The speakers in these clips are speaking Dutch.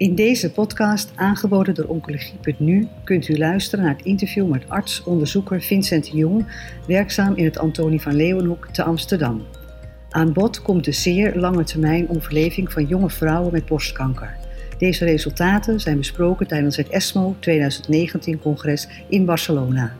In deze podcast, aangeboden door Oncologie.nu, kunt u luisteren naar het interview met arts-onderzoeker Vincent Jong, werkzaam in het Antonie van Leeuwenhoek te Amsterdam. Aan bod komt de zeer lange termijn overleving van jonge vrouwen met borstkanker. Deze resultaten zijn besproken tijdens het ESMO 2019-congres in Barcelona.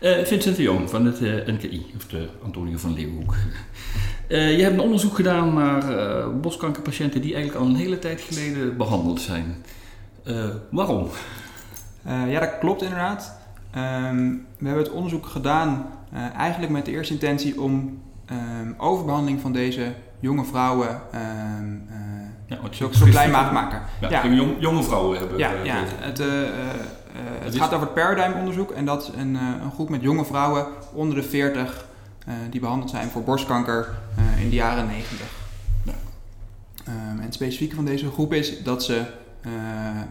Uh, Vincent de Jong van het uh, NKI, of de Antonio van Leeuwenhoek. Uh, je hebt een onderzoek gedaan naar borstkankerpatiënten die eigenlijk al een hele tijd geleden behandeld zijn. waarom? ja, dat klopt inderdaad. Um, we hebben het onderzoek gedaan eigenlijk met de eerste intentie om um, overbehandeling van deze jonge vrouwen um, ja, zo, zo klein mogelijk maken. Ja, ja. Jonge, jonge vrouwen hebben. Ja, ja. het, eh, het gaat over het Paradigm-onderzoek en dat is een, eh, een, groep met jonge vrouwen onder de 40 eh, die behandeld zijn voor borstkanker in de jaren 90. Ja. Um, en het specifieke van deze groep is dat ze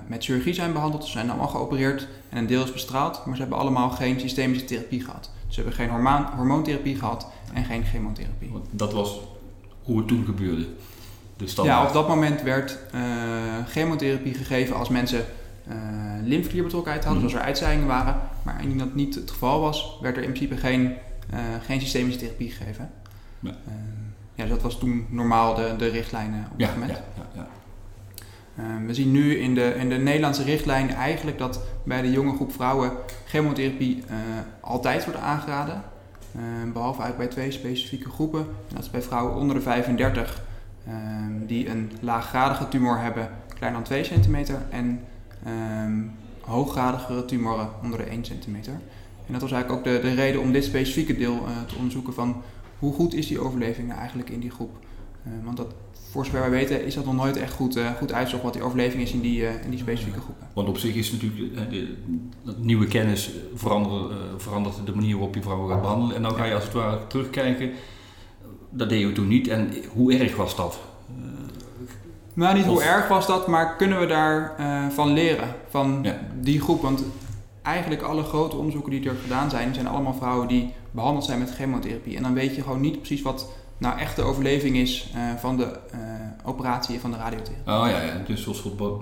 met chirurgie zijn behandeld. Ze zijn allemaal geopereerd en een deel is bestraald, maar ze hebben allemaal geen systemische therapie gehad. Ze hebben geen hormoon, hormoontherapie gehad en geen chemotherapie. Dat was hoe het toen gebeurde? ja, op dat moment werd chemotherapie gegeven als mensen uh, lymfeklierbetrokkenheid hadden, mm. zoals er uitzaaiingen waren. Maar indien dat niet het geval was, werd er in principe geen, geen systemische therapie gegeven. Ja. Uh, ja, dus dat was toen normaal de, de richtlijnen op dat moment. Ja, ja, we zien nu in de, in de Nederlandse richtlijn eigenlijk dat bij de jonge groep vrouwen chemotherapie altijd wordt aangeraden. behalve eigenlijk bij twee specifieke groepen. En dat is bij vrouwen onder de 35 die een laaggradige tumor hebben, kleiner dan 2 centimeter. En um, hooggradigere tumoren onder de 1 centimeter. En dat was eigenlijk ook de, de reden om dit specifieke deel uh, te onderzoeken van hoe goed is die overleving nou eigenlijk in die groep. Uh, want dat, voor zover wij weten is dat nog nooit echt goed, uh, goed uitzocht wat die overleving is in die, in die specifieke groepen. Want op zich is natuurlijk de, de nieuwe kennis verandert, verandert de manier waarop je vrouwen gaat behandelen. En dan ga je als het ware terugkijken, dat deden we toen niet. En hoe erg was dat? Nou, niet hoe erg was dat, maar kunnen we daarvan uh, van leren, van die groep? Want eigenlijk alle grote onderzoeken die er gedaan zijn, zijn allemaal vrouwen die behandeld zijn met chemotherapie. En dan weet je gewoon niet precies wat nou echt de overleving is uh, van de uh, operatie van de radiotherapie. Oh ja, ja. dus zoals soort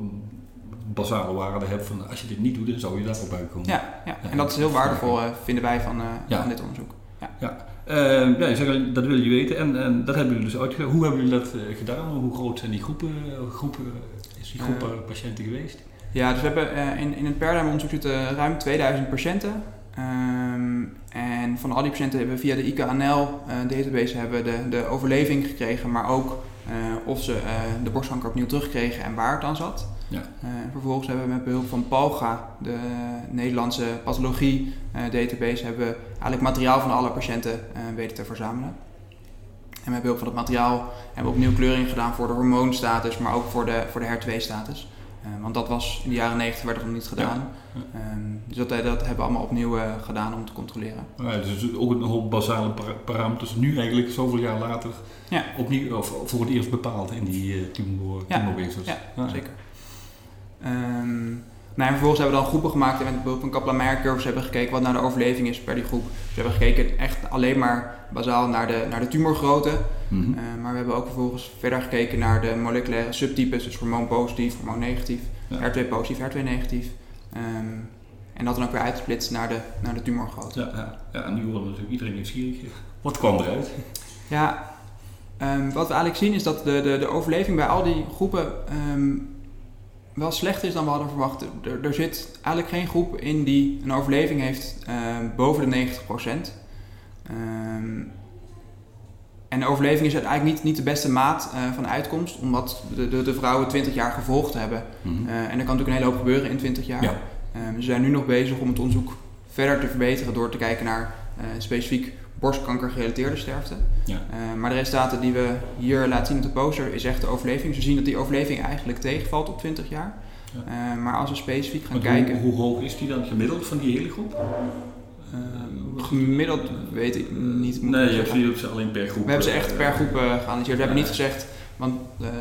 basale waarden hebt van als je dit niet doet, dan zou je daarop uitkomen. Ja, ja. en dat is heel waardevol, vinden wij van, van dit onderzoek. Ja. ja. Ja, dat wil je weten en, en dat hebben jullie dus uitgevoerd. Hoe hebben jullie dat gedaan? Hoe groot zijn die groepen, groepen is die groep patiënten geweest? Ja, dus we hebben in, in het Paradigm-onderzoek zitten ruim 2000 patiënten. Um, en van al die patiënten hebben we via de IKNL-database hebben de, de overleving gekregen, maar ook of ze de borstkanker opnieuw terugkregen en waar het dan zat. Ja. Uh, vervolgens hebben we met behulp van PALGA, de Nederlandse pathologie uh, database, hebben we eigenlijk materiaal van alle patiënten weten te verzamelen. En met behulp van het materiaal hebben we opnieuw kleuring gedaan voor de hormoonstatus, maar ook voor de, voor de HER2-status. Want dat was in de jaren 90 werd dat nog niet gedaan. Ja. Um, dus dat, dat hebben we allemaal opnieuw gedaan om te controleren. Ja, dus ook een hoop basale parameters nu eigenlijk zoveel jaar later ja. opnieuw of voor het eerst bepaald in die tumor, ja. Ja, zeker. Um, nou, en vervolgens hebben we dan groepen gemaakt en met behulp van Kaplan-Meier curves hebben gekeken wat nou de overleving is per die groep. Dus we hebben gekeken echt alleen maar bazaal naar de, naar de tumorgrootte. Mm -hmm. uh, maar we hebben ook vervolgens verder gekeken naar de moleculaire subtypes, dus hormoon positief, hormoon negatief, ja. HER2 positief, HER2 negatief. Um, en dat dan ook weer uitgesplitst naar de, naar de tumorgrootte. Ja, ja. ja, en nu natuurlijk iedereen nieuwsgierig. Wat kwam eruit? Ja, um, wat we eigenlijk zien is dat de, de, de overleving bij al die groepen wel slechter is dan we hadden verwacht. Er, er, zit eigenlijk geen groep in die een overleving heeft uh, boven de 90%. Um, ehm, en de overleving is eigenlijk niet, niet de beste maat uh, van uitkomst, omdat de, de, de, vrouwen 20 jaar gevolgd hebben. Mm -hmm. uh, en er kan natuurlijk een hele hoop gebeuren in 20 jaar. Ja. Um, we zijn nu nog bezig om het onderzoek verder te verbeteren door te kijken naar specifiek borstkanker-gerelateerde sterfte. Ja. Uh, maar de resultaten die we hier laten zien op de poster is echt de overleving. We zien dat die overleving eigenlijk tegenvalt op 20 jaar. Ja. Uh, maar als we specifiek gaan kijken... Hoe, hoog is die dan gemiddeld van die hele groep? Uh, gemiddeld weet ik niet. Nee, je hebt ze alleen per groep. We hebben ze echt per groep geanalyseerd. We hebben niet gezegd, want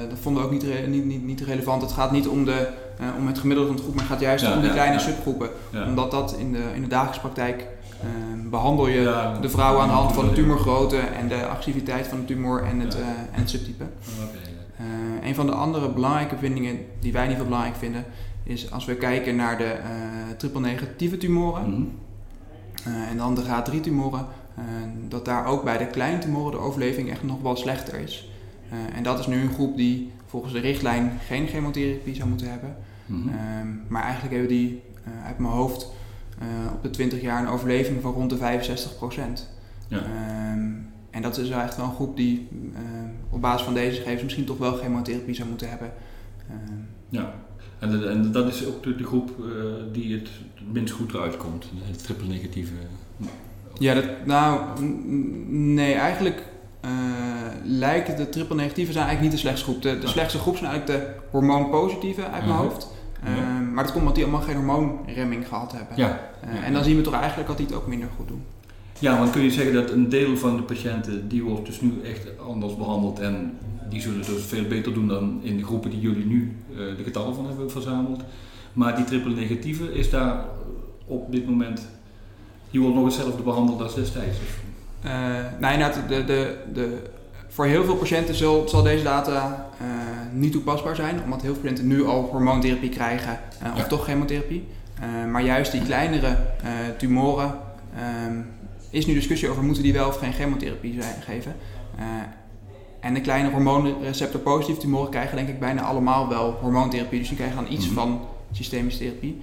dat vonden we ook niet, re niet, niet, niet, relevant. Het gaat niet om, de, om het gemiddelde van de groep, maar het gaat juist om die kleine subgroepen. Omdat dat in de, in de dagelijkse praktijk behandel je de vrouw aan de hand van de tumorgrootte en de agressiviteit van de tumor en het, en het subtype. Okay, een van de andere belangrijke vindingen die wij niet veel belangrijk vinden, is als we kijken naar de triple negatieve tumoren mhm. en dan de G3 tumoren, dat daar ook bij de kleine tumoren de overleving echt nog wel slechter is. en dat is nu een groep die volgens de richtlijn geen chemotherapie zou moeten hebben. Mhm. Ehm, maar eigenlijk hebben die uh, uit mijn hoofd op de 20 jaar een overleving van rond de 65 procent. Ja. Ehm, en dat is echt wel een groep die uh, op basis van deze gegevens misschien toch wel chemotherapie zou moeten hebben. Ehm, ja, en, en, dat is ook de, de groep die het minst goed eruit komt, het triple negatieve. Ja, dat, nou, nee, eigenlijk uh, lijkt de triple negatieve zijn eigenlijk niet de slechtste groep. De, de slechtste groep zijn eigenlijk de hormoonpositieve uit mijn mhm. hoofd. Ehm, maar dat komt omdat die allemaal geen hormoonremming gehad hebben. Ja. Uh, en dan zien we toch eigenlijk dat die het ook minder goed doen. Ja, want kun je zeggen dat een deel van de patiënten die wordt dus nu echt anders behandeld en die zullen dus veel beter doen dan in de groepen die jullie nu uh, de getallen van hebben verzameld. Maar die triple negatieve is daar op dit moment, die wordt nog hetzelfde behandeld als destijds. Uh, nou inderdaad, de, de, de, voor heel veel patiënten zal, zal deze data niet toepasbaar zijn, omdat heel veel patiënten nu al hormoontherapie krijgen uh, of toch chemotherapie. maar juist die kleinere tumoren um, is nu discussie over moeten die wel of geen chemotherapie zijn, geven. en de kleine hormoonreceptor positieve tumoren krijgen denk ik bijna allemaal wel hormoontherapie, dus die krijgen dan iets mm -hmm. van systemische therapie.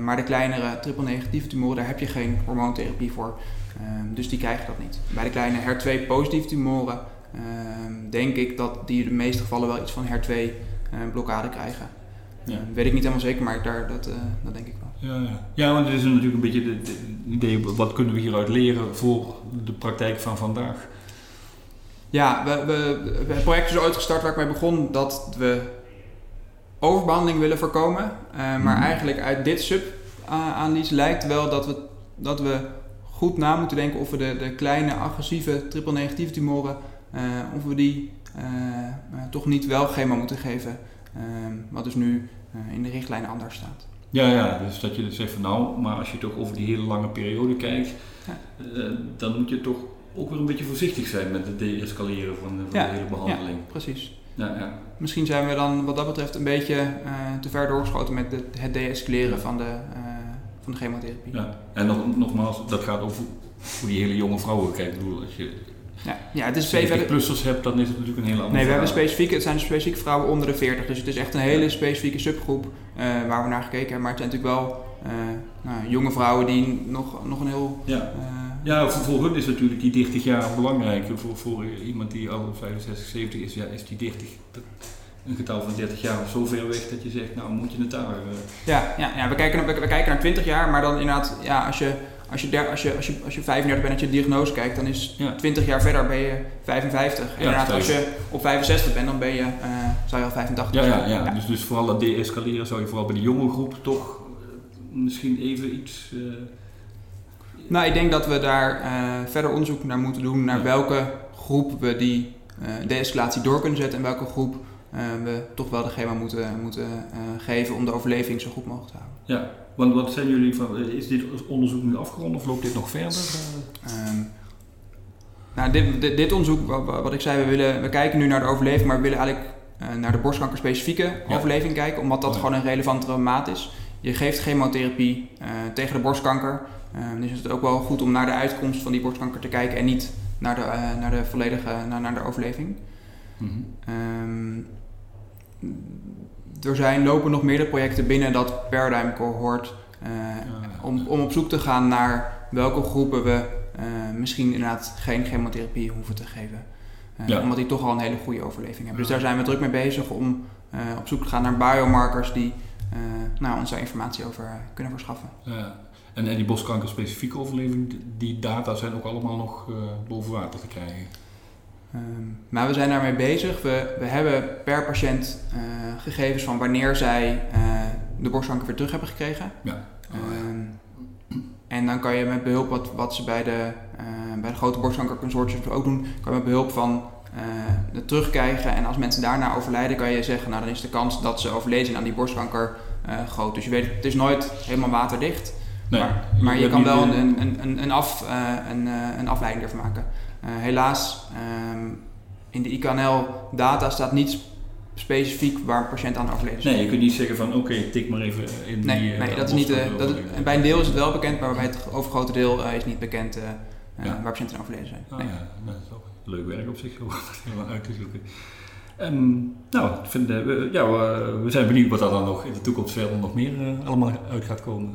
maar de kleinere triple negatieve tumoren, daar heb je geen hormoontherapie voor. Ehm, dus die krijgen dat niet. Bij de kleine HER2-positieve tumoren ehm, denk ik dat die in de meeste gevallen wel iets van HER2-blokkade ehm, krijgen. Ja. weet ik niet helemaal zeker, maar daar, dat, uh, dat denk ik wel. Ja, ja. ja, want het is natuurlijk een beetje het idee, wat kunnen we hieruit leren voor de praktijk van vandaag? Ja, we, we, het project is ooit gestart waar ik mee begon dat we overbehandeling willen voorkomen. Uh, maar mhm. eigenlijk uit dit sub-analyse lijkt wel dat we, dat we goed na moeten denken of we de, de kleine agressieve triple negatieve tumoren, of we die uh, toch niet wel chemo moeten geven. wat dus nu in de richtlijn anders staat. Ja, ja, dus dat je dus zegt van nou, maar als je toch over die hele lange periode kijkt, ja. dan moet je toch ook weer een beetje voorzichtig zijn met het de-escaleren van, de, van de hele behandeling. Ja, precies. Ja, ja. Misschien zijn we dan wat dat betreft een beetje te ver doorgeschoten met de, het de-escaleren van de van de chemotherapie. Ja. En nog, nogmaals, dat gaat over hoe die hele jonge vrouwen kijken. Ik bedoel, als je ja, ja, het is 70 plussers hebt, dan is het natuurlijk een hele andere Nee, we hebben specifieke, het zijn specifieke vrouwen onder de 40. Dus het is echt een hele specifieke subgroep uh, waar we naar gekeken hebben. Maar het zijn natuurlijk wel uh, nou, jonge vrouwen die nog, nog een heel... Ja, uh, ja voor, voor hun is natuurlijk die 30 jaar belangrijk. Voor, voor iemand die al 65, 70 is, ja, is die 30 een getal van 30 jaar zo ver weg dat je zegt, nou moet je het daar. Uh... Ja, ja, ja we, kijken, we, we, kijken naar 20 jaar, maar dan inderdaad, ja, als je, als je, der, als je, als je, als je 35 bent en je diagnose kijkt, dan is ja. 20 jaar verder ben je 55. En ja, inderdaad, als je op 65 bent, dan ben je, uh, zou je al 85 ja, ja, ja, Dus, dus vooral dat de-escaleren zou je vooral bij de jonge groep toch misschien even iets. Uh... Nou, ik denk dat we daar verder onderzoek naar moeten doen, naar welke groep we die de-escalatie door kunnen zetten en welke groep we toch wel de chemo moeten, moeten uh, geven om de overleving zo goed mogelijk te houden. Ja, want wat zijn jullie van, is dit onderzoek nu afgerond of loopt dit nog verder? Um, nou, dit, dit, dit, onderzoek, wat, wat, ik zei, we, willen, we kijken nu naar de overleving, maar we willen eigenlijk uh, naar de borstkankerspecifieke ja. overleving kijken, omdat dat ja. gewoon een relevante maat is. Je geeft chemotherapie tegen de borstkanker, dus is het ook wel goed om naar de uitkomst van die borstkanker te kijken en niet naar de, naar de volledige, naar, naar de overleving. Mm -hmm. um, er zijn, lopen nog meerdere projecten binnen dat Paradigm Cohort uh, om, om op zoek te gaan naar welke groepen we uh, misschien inderdaad geen chemotherapie hoeven te geven. Uh, ja. Omdat die toch al een hele goede overleving hebben. Dus daar zijn we druk mee bezig om op zoek te gaan naar biomarkers die nou, ons daar informatie over kunnen verschaffen. Ja. En, en die boskanker specifieke overleving, die data zijn ook allemaal nog boven water te krijgen? Um, maar we zijn daarmee bezig. We, we hebben per patiënt uh, gegevens van wanneer zij uh, de borstkanker weer terug hebben gekregen. Ja. Um, en dan kan je met behulp, wat, wat ze bij de, uh, bij de grote borstkankerconsortiums ook doen, kan je met behulp van het terugkrijgen. En als mensen daarna overlijden, kan je zeggen, nou dan is de kans dat ze overlezen aan die borstkanker groot. Dus je weet, het is nooit helemaal waterdicht. Nee, maar, je maar je kan wel een, een, een, een, af, eh, een, eh, een afleiding ervan maken. Eh, helaas, ehm, in de IKNL-data staat niet specifiek waar een patiënt aan overleden is. Nee, je kunt niet zeggen van oké, tik maar even in Nee, die... nee, dat is niet. dat, bij een deel is het wel bekend, maar bij het overgrote deel is niet bekend Ja. waar patiënten aan overleden zijn. Nee. ja, dat is ook leuk werk op zich om dat helemaal uit te zoeken. Ehm, nou, ik vind, we, ja, we, zijn benieuwd wat er dan nog in de toekomst verder nog meer allemaal uit gaat komen.